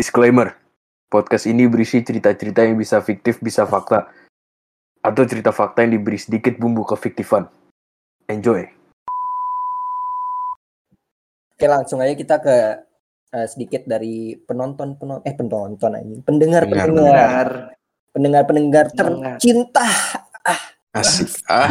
Disclaimer, podcast ini berisi cerita-cerita yang bisa fiktif, bisa fakta, atau cerita fakta yang diberi sedikit bumbu kefiktifan. Enjoy. Oke langsung aja kita ke eh, sedikit dari penonton penonton eh penonton ini pendengar Pendengar. pendengar pendengar tercinta Asik. Ah,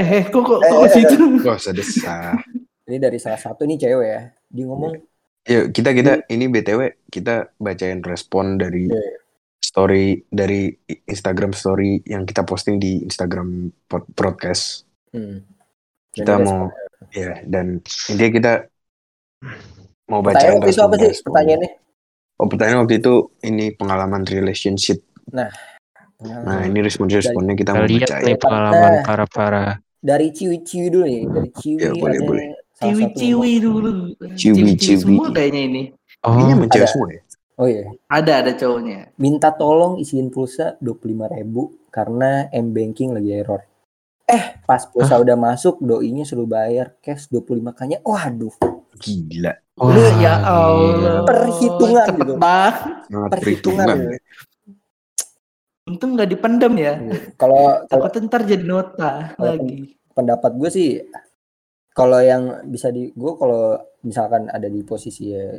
Eh, kok kok Eh, kok eh, situ? gak usah desah. ini dari salah satu nih cewek ya dia ngomong Yuk, kita kita ini BTW kita bacain respon dari Iya. story dari Instagram story yang kita posting di Instagram pod- broadcast. hmm, Kita mau ya dan intinya kita mau bacain pertanyaan waktu itu apa sih pertanyaannya Oh, pertanyaan waktu itu ini pengalaman relationship. Nah, Nah, ini respon-responnya kita mau Kita lihat bacain. nih pengalaman Nah. para para dari ciwi-ciwi dulu nih dari ciwi Ya, boleh, ada boleh. Ciwi-ciwi dulu. Ciwi-ciwi. Semua kayaknya ini. oh Ini semua ya? oh iya Ada ada cowoknya. minta tolong isiin pulsa 25.000 karena m banking lagi error eh pas pulsa udah masuk doinya suruh bayar cash 25 kanya waduh Gila. wah, Ini ya gila. Allah. Perhitungan Cepet gitu. banget. Perhitungan perhitungan. ya. Untung nggak dipendam ya. kalau kalau Takut ntar jadi nota Kalau lagi. pendapat gue sih kalau yang bisa di gue kalau misalkan ada di posisi ya,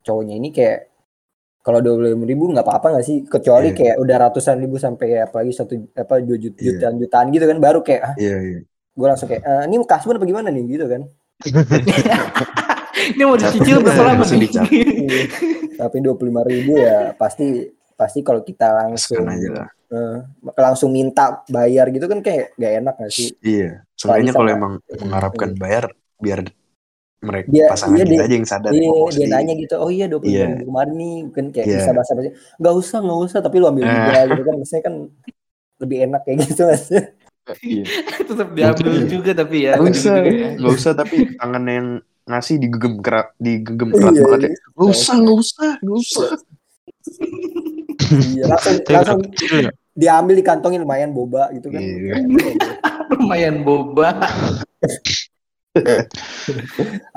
cowoknya ini kayak kalau dua puluh ribu nggak apa-apa nggak sih kecuali Iya. kayak udah ratusan ribu sampai apalagi satu apa dua juta Iya. jutaan jutaan gitu kan baru kayak ah, Iya, iya. gue langsung kayak "Eh, ini kasbon apa gimana nih gitu kan Ini mau dicicil berapa lama dicap. tapi dua puluh ribu ya pasti pasti kalau kita langsung aja lah. eh, langsung minta bayar gitu kan kayak gak enak gak sih Iya. Sebenarnya Kalau emang mengharapkan bayar biar mereka Dia- pasangan iya, kita dia- aja yang sadar Iya, ngomong dia nanya gitu, oh iya dua puluh Iya. ribu kemarin nih, kan kayak Iya. bisa bahasa bahasa, nggak usah nggak usah, tapi lu ambil juga gitu kan, maksudnya kan lebih enak kayak gitu mas. Iya. Tetap diambil Iya. juga tapi ya. Nggak usah, ya. nggak usah tapi tangan yang ngasih digegem kerat, digegem kerat Iya, banget ya. iya. Nggak usah, nggak usah, nggak usah. Iya, langsung langsung. Diambil dikantongin lumayan boba gitu kan. Iya. Lumayan boba.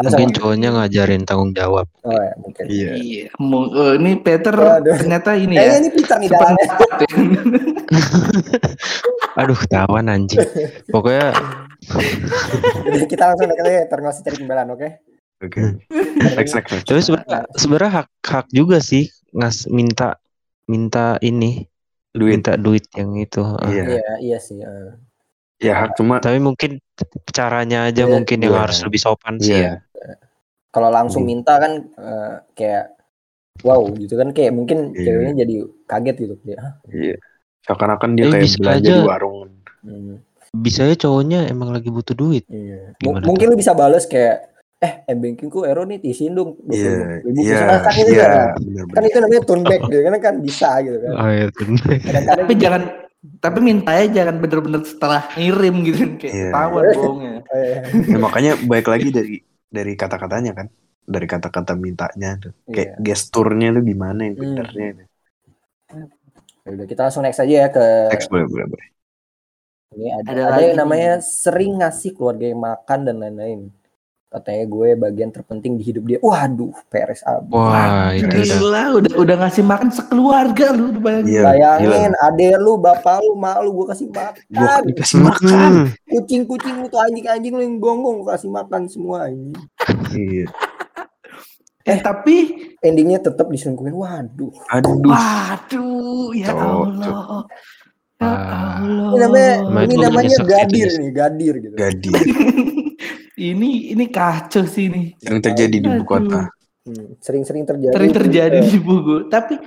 Mungkin cowoknya ngajarin tanggung jawab oh, ya, mungkin. Iya. Iya. Eh, ini Peter Waduh. ternyata ini Kayaknya ya. ini Peter nih dalamnya. Ya. aduh tawan anjing pokoknya Jadi kita langsung naik aja, ntar nggak usah cari pembelaan, oke? Oke. Next, next, next. tapi sebenarnya sebenarnya hak hak juga sih ngas minta minta ini Duit. minta duit yang itu Ah. Iya. Iya, iya sih. eh. Ya cuma tapi mungkin caranya aja Iya, mungkin yang iya. harus lebih sopan sih Iya. ya Kalau langsung Hmm. minta kan eh, kayak wow gitu kan kayak mungkin Iya. ceweknya jadi kaget gitu "Hah?" Iya. Seakan-akan dia Eh, kayak bisa belanja aja. di warung. Hmm. bisa ya cowoknya emang lagi butuh duit Iya. Gimana mungkin lu bisa bales kayak eh m banking ku error nih isiin dong Iya. ribu Iya. Kan itu Iya. kan, kan itu namanya turn back gitu kan kan bisa gitu kan oh, iya, tapi jangan tapi mintanya jangan bener-bener setelah ngirim gitu kayak Iya. ketahuan bohongnya. eh, Ya, makanya baik lagi dari dari kata-katanya kan. Dari kata-kata mintanya tuh. Kayak iya. gesturnya tuh gimana yang Hmm. benernya. Ya udah kita langsung next aja ya ke Next boleh, boleh, boleh. ini ada, Ada ada, yang namanya sering ngasih keluarga yang makan dan lain-lain katanya gue bagian terpenting di hidup dia waduh peres abis wah itu udah Gila, udah udah ngasih makan sekeluarga lu udah bayangin. Iya. bayangin ade lu bapak lu mak lu gue kasih Gua makan dikasih makan. Hmm. kucing-kucing lu tuh anjing-anjing lu yang gonggong gue kasih makan semua ini Iya. Eh tapi endingnya tetap diselingkuhin waduh Aduh. waduh ya Allah. Ya Ah. Allah. ini namanya ini namanya gadir nih gadir gitu Gadi. ini ini kacau sih ini. Yang terjadi di ibu kota. Hmm, sering-sering terjadi Sering terjadi di buku. Tapi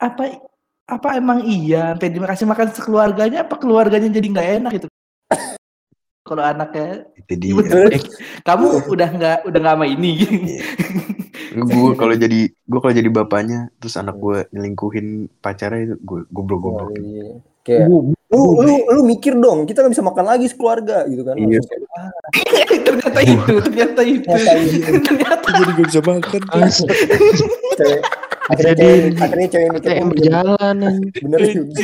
apa apa emang iya sampai dikasih makan sekeluarganya apa keluarganya jadi nggak enak gitu kalau anaknya Itu dia. Iya, betul. kamu udah nggak udah nggak sama ini gitu. gue kalau jadi gue kalau jadi bapaknya terus anak gue nyelingkuhin pacarnya itu gue goblok Wah, goblok iya. kayak lu lu lu mikir dong kita nggak bisa makan lagi sekeluarga gitu kan Iya. "Wah, ternyata itu ternyata itu ternyata ini." ternyata jadi gak bisa makan akhirnya Jadi cewek akhirnya cewek mikir kayak "Oh, bener, berjalan bener juga."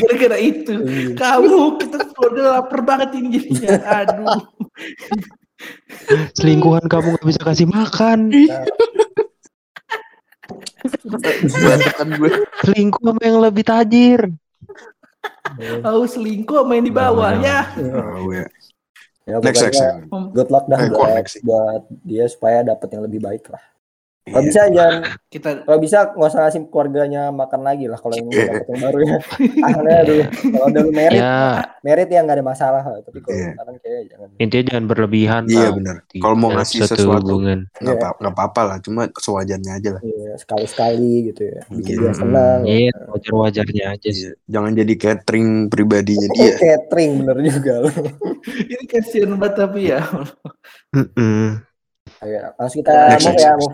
Gara-gara itu. Iya. Kamu kita keluarga lapar banget ini jadinya. Aduh. Selingkuhan kamu gak bisa kasih makan. Berantakan gue. Selingkuh sama yang lebih tajir. Tahu selingkuh main di bawah ya. Oh, ya. Ya, Next, next. pokoknya good luck dah Eh, buat, next buat dia supaya dapat yang lebih baik lah. Kalau Iya. bisa jangan Kita kalau bisa nggak usah ngasih keluarganya makan lagi lah kalau yang Iya. dapat yang baru ya. Akhirnya dulu kalau udah lu merit, Ya merit ya nggak ada masalah lah. Tapi kalau Iya. sekarang kayak jangan. intinya jangan berlebihan Iya lah benar. Kalau mau ngasih suatu sesuatu hubungan. nggak Iya. apa nggak apa-apa lah, cuma sewajarnya aja lah. Iya, sekali-sekali gitu ya. Bikin Iya. dia senang. Iya, wajar-wajarnya aja sih. Jangan jadi catering pribadinya dia. catering bener juga lu. ini kasihan banget tapi ya. Ayo, langsung kita Next, mau next, ya. mau.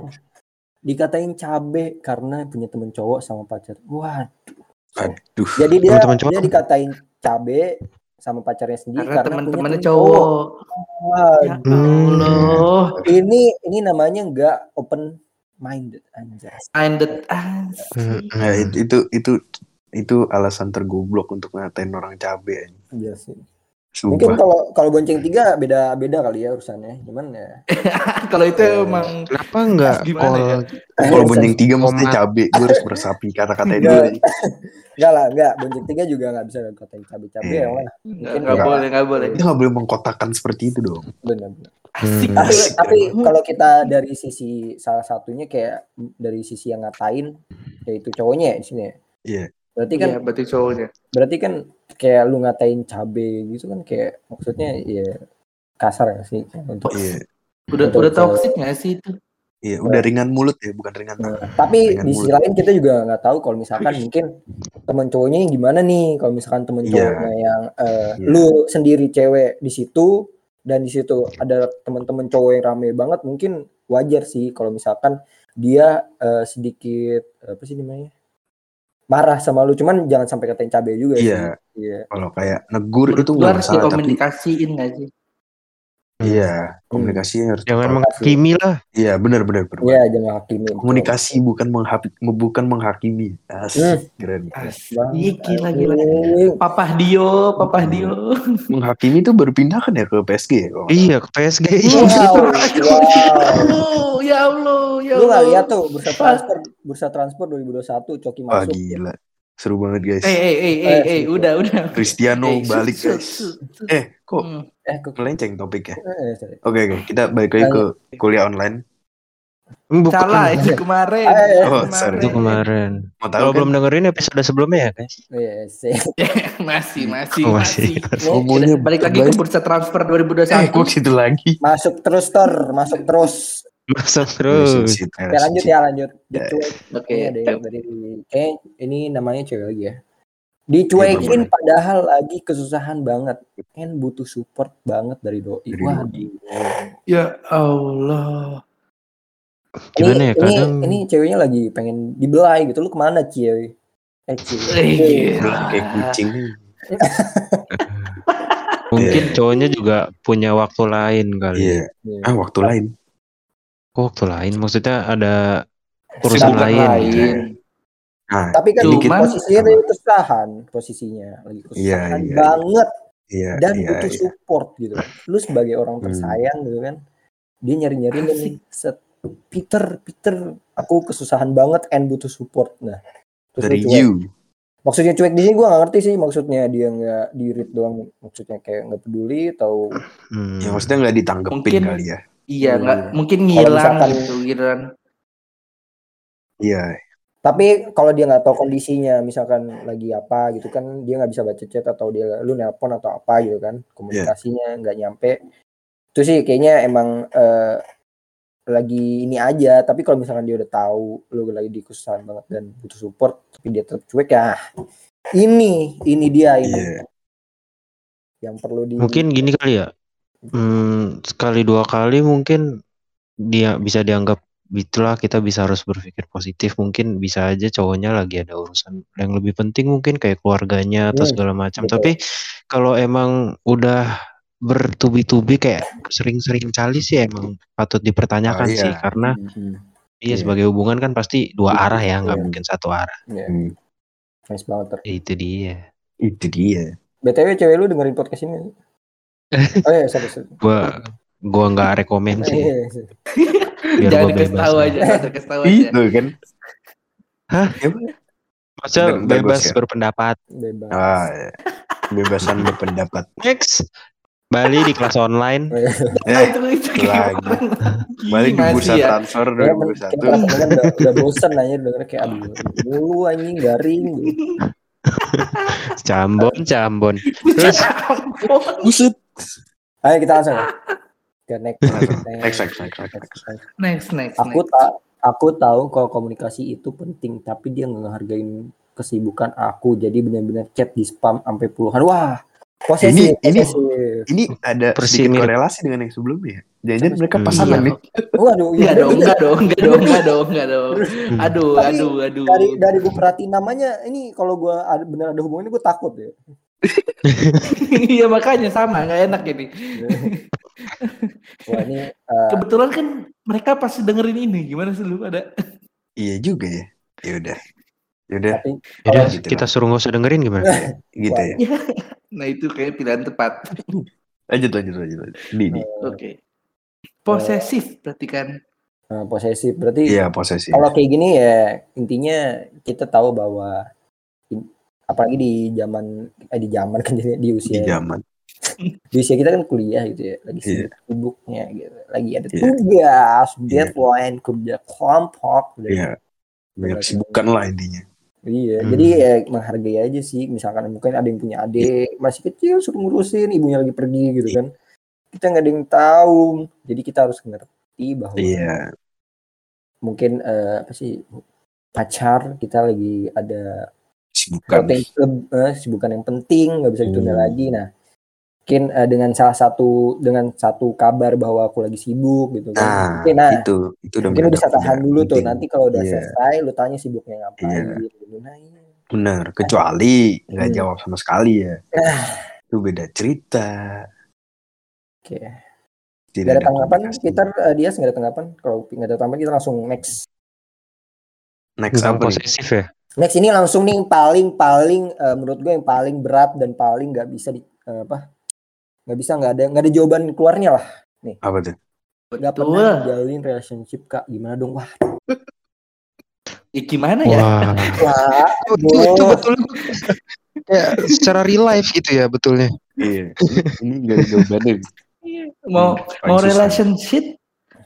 Dikatain cabe karena punya temen cowok sama pacar. Wah, Aduh. jadi dia Temen-temen cowok? dia dikatain cabe sama pacarnya sendiri Karena karena, teman-temannya temen cowok. Wah, Ya Allah. ini ini namanya enggak open minded anjas. Minded asik. Nah, itu, itu itu itu alasan tergoblok untuk ngatain orang cabe. anjing. Iya sih. Mungkin Sumpah. kalau kalau bonceng tiga beda beda kali ya urusannya. Cuman ya. Kalau itu Eh, emang Kenapa enggak Gimana ya? Kalau bonceng tiga mesti cabe, gue harus meresapi Enggak. dulu. anjing. Enggak lah, enggak. Bonceng tiga juga enggak bisa katain cabe-cabe Iya. ya lah. nggak Mungkin nggak ya. boleh nggak boleh. Kita nggak boleh mengkotakkan seperti itu dong. Benar. Asik. Hmm. Tapi Asik, tapi kalau kita dari sisi salah satunya kayak dari sisi yang ngatain yaitu cowoknya ya di sini ya. Iya. Berarti kan Iya, berarti cowoknya. berarti kan kayak lu ngatain cabe gitu kan kayak maksudnya ya kasar ya sih untuk Iya. Udah Betul, udah toxic nggak sih itu? Iya, udah ringan mulut ya, bukan ringan Nah, tangan. tapi Dengan di sisi mulut. lain kita juga nggak tahu kalau misalkan mungkin temen cowoknya yang gimana nih kalau misalkan temen Iya. cowoknya yang eh, Iya. lu sendiri cewek di situ dan di situ ada teman-teman cowok yang rame banget mungkin wajar sih kalau misalkan dia eh, sedikit apa sih namanya marah sama lu cuman jangan sampai katain cabe juga Iya. sih iya Kalau kayak negur Menurut itu gua nggak harus masalah, tapi dikomunikasiin nggak sih? Iya komunikasinya harus Jangan menghakimi lah. Iya, benar benar benar. iya jangan hakimi Komunikasi bukan menghapi, bukan menghakimi. Asik, Hmm. keren. Asik, gila gila. Anjing. Papah Dio, Papah Dio. Menghakimi itu baru pindah kan ya ke PSG ya? Iya, ke PSG. wow, wow. Oh, ya Allah, ya lu nggak Allah. lihat tuh bursa transfer bursa transfer 2021 Coki Wah masuk gila, seru banget guys. Eh, eh, eh, eh, Eh, eh, udah, udah. Cristiano Eh, balik guys. su- su- Eh, kok Hmm. eh kok melenceng topiknya? eh. Oke oke, kita balik lagi ke kuliah online. Bukan. Salah, itu kemarin. Oh, sorry. Itu kemarin. Mau tahu Kalau kan? belum dengerin episode sebelumnya ya, guys. Iya, sih. masih, masih, Oh, masih. masih. Ngomongnya Balik lagi ke bursa transfer 2021. Eh, kok gitu lagi? Masuk terus Tor, masuk terus. Masuk terus. Ya lanjut ya lanjut. Ya. Dicuek. Oke. Ini ada yang dari kayak ini namanya cewek lagi ya. Dicuekin Iya, padahal lagi kesusahan banget. Kan butuh support banget dari doi. Dari Wah, doi. Ya Allah. Gimana ya, ini, kadang ini ceweknya lagi pengen dibelai gitu. Lu ke mana cie? Eh cie. Eh. Belah kayak kucing. Mungkin Iya. cowoknya juga punya waktu lain kali. Iya. Iya. Ah, waktu lain. Kok waktu lain? Maksudnya ada urusan lain. lain. gitu. Nah, Tapi kan Cuman- posisinya lagi kesusahan, posisinya lagi kesusahan iya. banget iya, dan iya, butuh iya. support gitu. Lu sebagai orang Hmm. tersayang gitu kan, dia nyari-nyari nih, set, Peter, Peter, aku kesusahan banget and butuh support. Nah, terus Dari cuek. you. Maksudnya cuek di sini gue gak ngerti sih maksudnya dia nggak dirit doang, maksudnya kayak nggak peduli atau Hmm. Ya maksudnya nggak ditanggepin Mungkin- kali ya. Iya, nggak Iya. mungkin ngilang misalkan- gitu, giliran. Iya. tapi kalau dia nggak tahu kondisinya misalkan lagi apa gitu kan dia nggak bisa baca chat atau dia lu nelpon atau apa gitu kan komunikasinya nggak nyampe itu sih kayaknya emang eh, lagi ini aja tapi kalau misalkan dia udah tahu lu lagi di kesusahan banget dan butuh support tapi dia tetap cuek ya ini ini dia ini Iya. yang perlu di Mungkin gini kali ya. Hmm, sekali dua kali mungkin dia bisa dianggap itulah kita bisa harus berpikir positif mungkin bisa aja cowoknya lagi ada urusan yang lebih penting mungkin kayak keluarganya atau Hmm, segala macam betul. tapi kalau emang udah bertubi-tubi kayak sering-sering kali sih emang patut dipertanyakan Oh, iya. sih karena Mhm. iya Iya. sebagai hubungan kan pasti dua Iya, arah ya nggak iya. mungkin satu arah Ya. Hmm. Nice banget ter. Itu dia. Itu dia. BTW cewek lu dengerin podcast ini. Oh iya, sorry, sorry. Gua gua nggak rekomen sih. Iya, iya. Biar Jangan dikasih bebas. tahu aja, dikasih tahu aja. Itu kan. Hah? Ya, Masa ntar gua bebas share. berpendapat. Bebas. Ah, ya. Kebebasan berpendapat. Next. Bali di kelas online. Ah, Eh, itu itu itu lagi. balik di bursa ya. transfer Ya, men- 2021. kita pendengar udah, udah bosan nanya denger kayak aduh mulu anjing garing. Cambon, Cambon. Terus Buset. Ayo kita langsung ya. ke next. Next, next, next, next, next. Next, next, Aku next. tak aku tahu kalau komunikasi itu penting tapi dia nggak ngehargain kesibukan aku jadi benar-benar chat di spam sampai puluhan wah posesif Ini- ini- posesif. Ini ada Persi sedikit korelasi dengan yang sebelumnya. Jangan-jangan mereka Hmm. pasangan Iya. nih. waduh iya. dong, enggak dong, enggak dong, enggak dong, enggak dong. Aduh, Tapi aduh, aduh. dari dari gue perhatiin namanya ini kalau gue ada benar ada hubungan ini gue takut ya Iya makanya sama, nggak enak ini. wah ini eh, Kebetulan kan mereka pasti dengerin ini. Gimana sih lu ada? Iya juga ya. Ya udah. Ya udah Yaudah, gitu kita lah. suruh nggak usah dengerin gimana? gitu ya. Nah itu kayak pilihan tepat. Lanjut lanjut lanjut. Di, di. Oke. Posesif berarti kan. eh, posesif berarti Iya posesif. kalau kayak gini ya intinya kita tahu bahwa apalagi di zaman eh di zaman kan di, di Di usia zaman. di usia kita kan kuliah gitu ya lagi Iya. sibuk sibuknya gitu lagi ada Iya. tugas Iya. deadline kerja kelompok Iya. Banyak kesibukan lah intinya. Iya, Hmm. jadi ya menghargai aja sih. Misalkan mungkin ada yang punya adik masih kecil suruh ngurusin, ibunya lagi pergi gitu kan. Kita nggak ada yang tahu, jadi kita harus ngerti bahwa Iya. mungkin eh, apa sih pacar kita lagi ada Kesibukan. protein eh, sibukan yang penting nggak bisa ditunda Hmm. lagi. Nah, mungkin eh, dengan salah satu dengan satu kabar bahwa aku lagi sibuk gitu kan. Nah, Oke, nah itu itu udah mungkin lu bisa tahan dulu tuh. Nanti kalau udah Iya. selesai, lu tanya sibuknya ngapain. Iya. Gitu. Nah, iya. Benar, kecuali nggak Hmm. jawab sama sekali ya. Itu beda cerita. Oke. Tidak Gak ada tanggapan. Peter, uh, dia nggak ada tanggapan. Kalau nggak ada tanggapan, kita langsung next. Next apa posesif ya? Next ini langsung nih yang paling paling uh, menurut gue yang paling berat dan paling nggak bisa di uh, apa? Nggak bisa nggak ada nggak ada jawaban keluarnya lah. Apa tuh? Nggak Betul. pernah jalin relationship kak. Gimana dong? Wah, Ya, gimana ya? Wah. wah, itu, itu betul. ya, secara real life gitu ya betulnya. Iya. Ini nggak ada jawabannya. Mau mau relationship,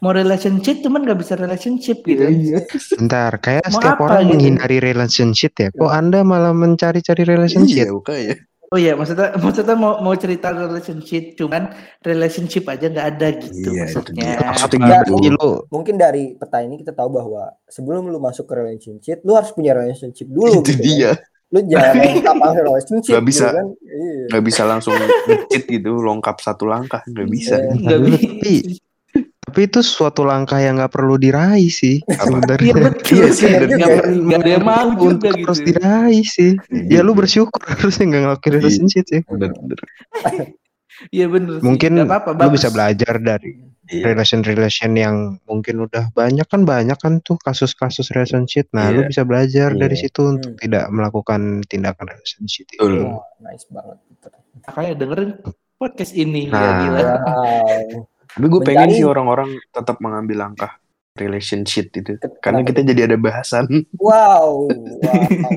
mau relationship cuman nggak bisa relationship gitu. Iya. Bentar, kayak Mau setiap apa orang gitu? menghindari relationship ya. Kok Anda malah mencari-cari relationship? Iya, makanya. Oh iya, maksudnya maksudnya mau mau cerita relationship cuman relationship aja nggak ada gitu Iya, maksudnya. Maksudnya Nggak, gitu. Jadi lu mungkin dari peta ini kita tahu bahwa sebelum lu masuk ke relationship, lu harus punya relationship dulu. Itu gitu kan. dia. Lu jangan lengkap relationship. Nggak bisa. Gitu kan. Iya. Nggak bisa langsung ngecit gitu, lengkap satu langkah. Nggak bisa. Iya. Nggak Dulu, bisa. tapi tapi itu suatu langkah yang nggak perlu diraih sih Iya sebenarnya. betul Iya sih, sih, bener nggak ada yang mau juga Untuk gitu. harus diraih sih. Ya lu bersyukur harusnya nggak ngelakuin Iya. relationship sih. Bener-bener. Iya bener. sih. Mungkin lu bisa belajar dari Iya. relation-relation yang mungkin udah banyak kan banyak kan tuh kasus-kasus relationship. Nah, Iya. lu bisa belajar Iya. dari situ untuk Hmm. tidak melakukan tindakan relationship. Betul. Wah, nice banget. Makanya dengerin podcast ini ya Nah. gila. Tapi gue pengen sih orang-orang tetap mengambil langkah relationship itu. Karena kita jadi ada bahasan. Wow, wow.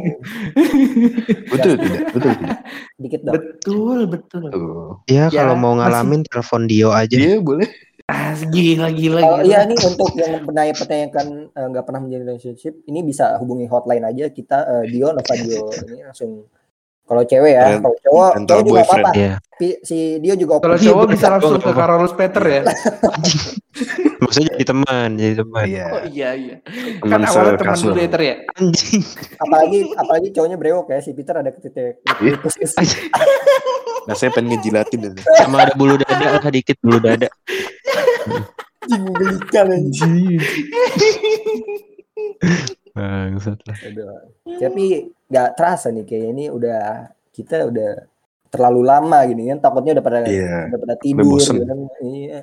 betul tidak? Betul tidak? Dikit dong. betul betul. Tuh. Ya, Ya, kalau mau masih- ngalamin telepon Dio aja. Iya boleh. Ah, gila gila Kalau gila. iya nih untuk yang pernah pertanyakan eh, nggak pernah menjadi relationship, ini bisa hubungi hotline aja kita eh, Dio Nova Dio ini langsung. Kalau cewek ya, kalau cowok, cowok juga boyfriend. apa-apa. Pi- Si Dio juga Kalau cowok bisa langsung ke. Carolus Peter ya. Maksudnya jadi teman, jadi teman. Iya. Oh iya iya. Teman Kan awalnya teman dulu ya Ter ya. Anjing. apalagi apalagi cowoknya brewok ya si Peter ada ketitik Iya. Nah saya pengen ngejilatin itu. Sama ada bulu dada lah dikit bulu dada. menggelikan anjing. Bangsat lah. Tapi nggak terasa nih kayak ini udah kita udah terlalu lama gini kan takutnya udah pada Iya. udah pada tidur bosen. gitu kan. Iya.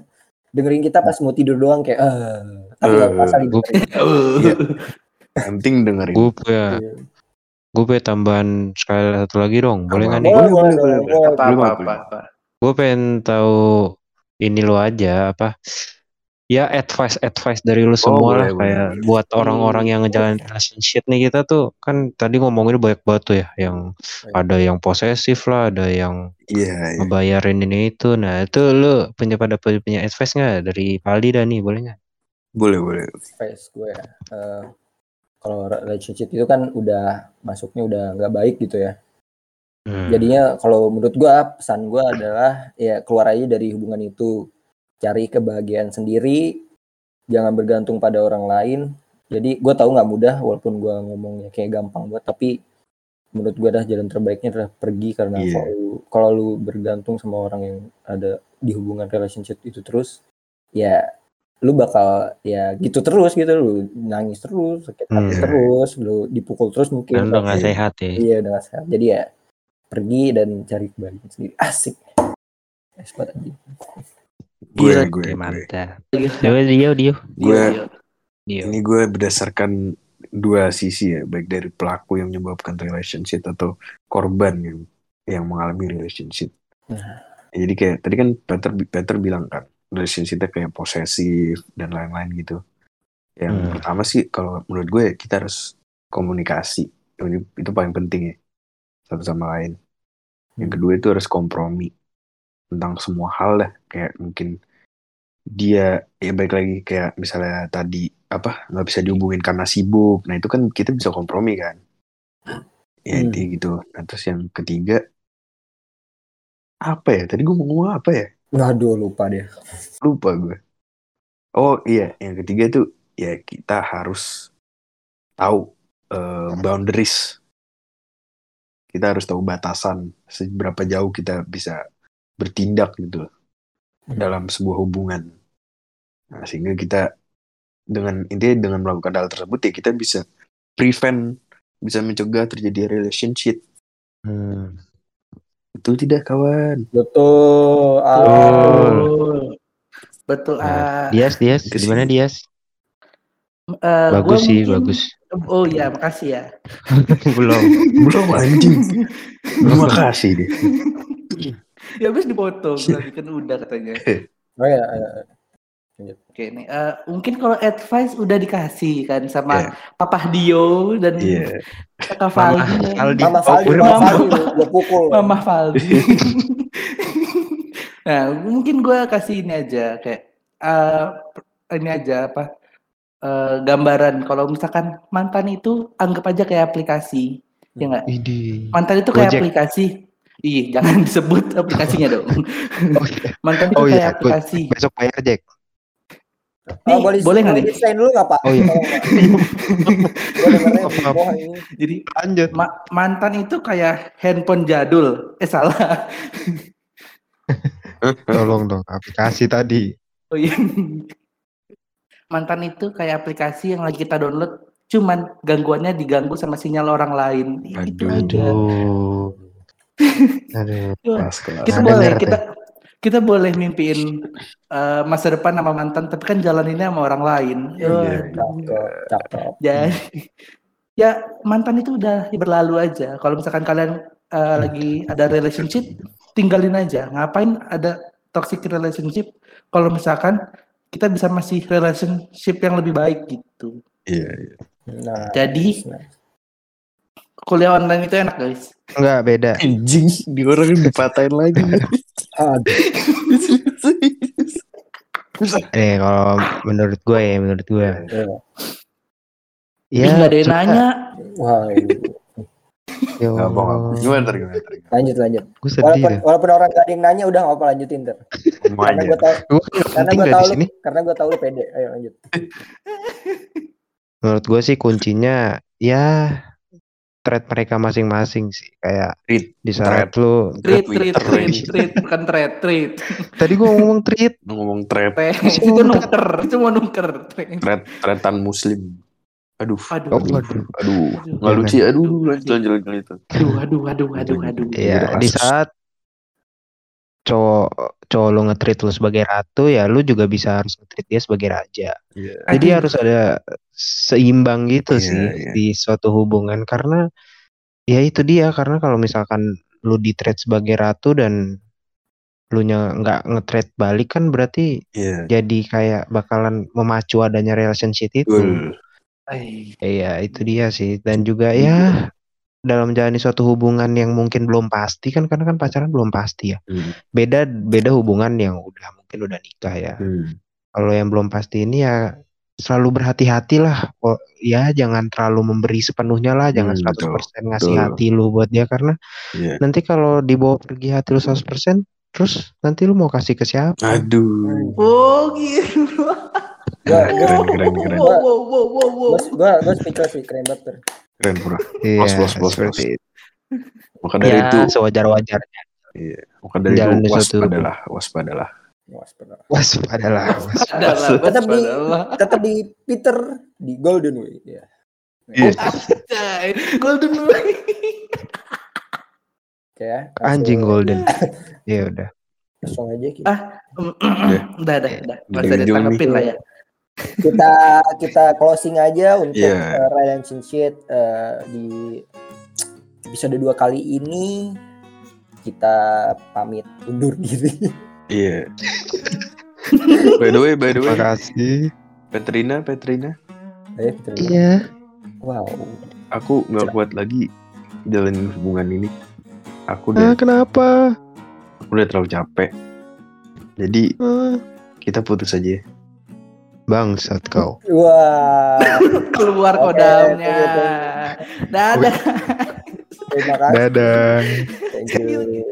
Dengerin kita pas mau tidur doang kayak eh tapi nggak Eh, terasa didengerin. Iya. Yang penting dengerin. Ya. Iya. gue pengen tambahan sekali satu lagi dong. Boleh nggak nih? Boleh, boleh, boleh, boleh. Apa apa apa apa. Gue pengen tahu ini lo aja apa? Ya advice advice dari lu semua Oh, boleh, lah boleh, kayak boleh. buat orang-orang yang ngejalanin relationship nih kita tuh kan tadi ngomongin banyak banget tuh ya yang ada yang posesif lah, ada yang Iya, iya. ngebayarin ini itu. Nah itu lu punya pada punya advice nggak dari Paldi dan nih boleh nggak? Boleh, boleh. face gue ya. Eh, kalau relationship itu kan udah masuknya udah nggak baik gitu ya. Hmm. Jadinya kalau menurut gua pesan gua adalah ya keluar aja dari hubungan itu. Cari kebahagiaan sendiri, jangan bergantung pada orang lain. Jadi gua tahu nggak mudah walaupun gua ngomongnya kayak gampang buat tapi menurut gua adalah jalan terbaiknya adalah pergi karena Iya. kalau lu, kalau lu bergantung sama orang yang ada di hubungan relationship itu terus ya lu bakal ya gitu terus gitu lu nangis terus sakit hati Hmm. terus lu dipukul terus mungkin Kan udah Iya. sehat ya. Iya udah nggak sehat. Jadi ya pergi dan cari kebahagiaan sendiri. Asik. Banget anjing. Gue, Gila, gue, gue. mantap. Gila. Dio, Dio, Dio. Gue, Dio. ini gue berdasarkan dua sisi ya, baik dari pelaku yang menyebabkan relationship atau korban yang yang mengalami relationship. Nah. Jadi kayak tadi kan Peter Peter bilang kan relationshipnya kayak posesif dan lain-lain gitu. Yang Hmm. pertama sih kalau menurut gue kita harus komunikasi. Ini itu paling penting ya satu sama lain. Yang Hmm. kedua itu harus kompromi tentang semua hal lah kayak mungkin dia ya baik lagi kayak misalnya tadi apa nggak bisa dihubungin karena sibuk. Nah itu kan kita bisa kompromi kan. Ya Hmm. intinya gitu. Nah terus yang ketiga apa ya? Tadi gue mau ngomong apa ya? Waduh lupa deh. lupa gue oh iya. Yang ketiga tuh ya kita harus tahu eh, boundaries. Kita harus tahu batasan seberapa jauh kita bisa bertindak gitu dalam sebuah hubungan nah, sehingga kita dengan intinya dengan melakukan hal tersebut ya kita bisa prevent bisa mencegah terjadi relationship Hmm. betul tidak kawan Betul. Betul. Betul. Nah, ah. Dias, Dias, gimana. Dias? Eh, gua Bagus sih, mungkin- bagus. Oh iya, makasih ya. Belum. belum anjing terima kasih deh ya habis dipotong, tadi kan udah katanya. Oh ya. Oke nih, eh, mungkin kalau advice udah dikasih kan sama Iya. Papa Dio dan iya Kakak Mama Valdi. Aldi. Mama Oh, Faldi, Mama Mama. Faldi, lu, gua pukul. Mama Valdi. nah, mungkin gue kasih ini aja kayak eh, ini aja apa eh, gambaran kalau misalkan mantan itu anggap aja kayak aplikasi, ya nggak? Mantan itu kayak Gojek. aplikasi. Ih, jangan disebut aplikasinya dong. Oh, iya. Mantan itu Oh, kayak iya, aplikasi. Besok bayar Jack. Nih, Oh, boleh boleh nggak nih? Desain dulu nggak Pak? Oh, iya. Jadi Lanjut. ma- mantan itu kayak handphone jadul. Eh salah. Tolong dong aplikasi tadi. Oh iya. Mantan itu kayak aplikasi yang lagi kita download, cuman gangguannya diganggu sama sinyal orang lain. Itu Aduh. aja. Aduh. Aduh. kelas kelas Kita boleh denger kita kita boleh mimpiin eh, masa depan sama mantan, tapi kan jalaninnya sama orang lain. Iya, Waduh. Cakep, cakep. Jadi ya mantan itu udah berlalu aja. Kalau misalkan kalian eh, lagi ada relationship, tinggalin aja. Ngapain ada toxic relationship? Kalau misalkan kita bisa masih relationship yang lebih baik gitu. iya iya. Nah, Jadi nah. Kuliah online itu enak guys. Enggak beda. anjing di orang dipatahin lagi Aduh, Eh kalau menurut gue ya, menurut gue. ya. Ya, nggak ada yang nanya. Wow. Ya Nggak apa Allah. gimana ntar gimana ntar Lanjut, lanjut. Gue sedih Walaupun, deh. walaupun orang gak ada yang nanya, udah nggak apa lanjutin ter. Ngomong Karena gue tau, Gue karena gue gak tau di lu, sini. karena gue tau lu pede. Ayo lanjut. Menurut gue sih kuncinya ya thread mereka masing-masing sih. Kayak Treat, di saat thread. lu Treat, treat, treat, treat, bukan treat, treat. tadi gue ngomong treat. Lu ngomong thread Treat. itu nuker, itu mau nuker. Treat. thread threadan muslim aduh Aduh, Oh, aduh, waduh. aduh nggak Jangan. lucu ya aduh lanjut lanjut lanjut lanjut aduh, aduh, aduh, aduh, aduh. Iya, Udah di kasus. saat cowok cowok lu nge-treat lu sebagai ratu ya lu juga bisa harus nge-treat dia sebagai raja. Iya. Jadi Aduh. harus ada seimbang gitu Iya, sih iya. di suatu hubungan karena Ya itu dia karena kalau misalkan lu di trade sebagai ratu dan lu nya nggak nge-trade balik kan berarti Iya. jadi kayak bakalan memacu adanya relationship itu. Iya, itu dia sih. Dan juga ya dalam menjalani suatu hubungan yang mungkin belum pasti kan karena kan pacaran belum pasti ya. Hmm. Beda beda hubungan yang udah mungkin udah nikah ya. Hmm. Kalau yang belum pasti ini ya selalu berhati-hatilah. Oh, ya jangan terlalu memberi sepenuhnya lah, jangan Hmm, 100% ngasih betul. hati lu buat dia karena Iya. nanti kalau dibawa pergi hati lu 100% terus nanti lu mau kasih ke siapa? Aduh. Oh gitu. Gua, Keren, keren, keren. Wow, wow, wow, wow, wow. gua, gua speechless sih, keren banget. Keren, bro. Iya, Plus, plus, plus, seperti plus. itu. Maka dari Ya, itu, sewajar-wajarnya. iya. Maka dari Menjalani itu waspadalah, waspadalah. Waspadalah. Waspadalah. Adalah, Tetap di, tetap di Peter di Golden Way. Ya. Iya. Anjay, Golden Boy. Oke ya. langsung- Anjing golden. Ya udah. Langsung aja kita. Ah, udah, udah, udah. Gak usah Ujung-ujung ditanggepin lah ya. Kita kita closing aja untuk Iya. uh, relationship uh, di episode dua kali ini kita pamit undur diri. Iya. by the way, by the way, Terima kasih. Petrina, Petrina, Eh. Iya. Wow. aku nggak kuat lagi jalanin hubungan ini. Aku Ah, udah, kenapa? aku udah terlalu capek. Jadi Ah. kita putus aja. Bangsat kau. Wah. Keluar Oke, kodamnya. Dadah. Terima kasih. Dadah. Thank you.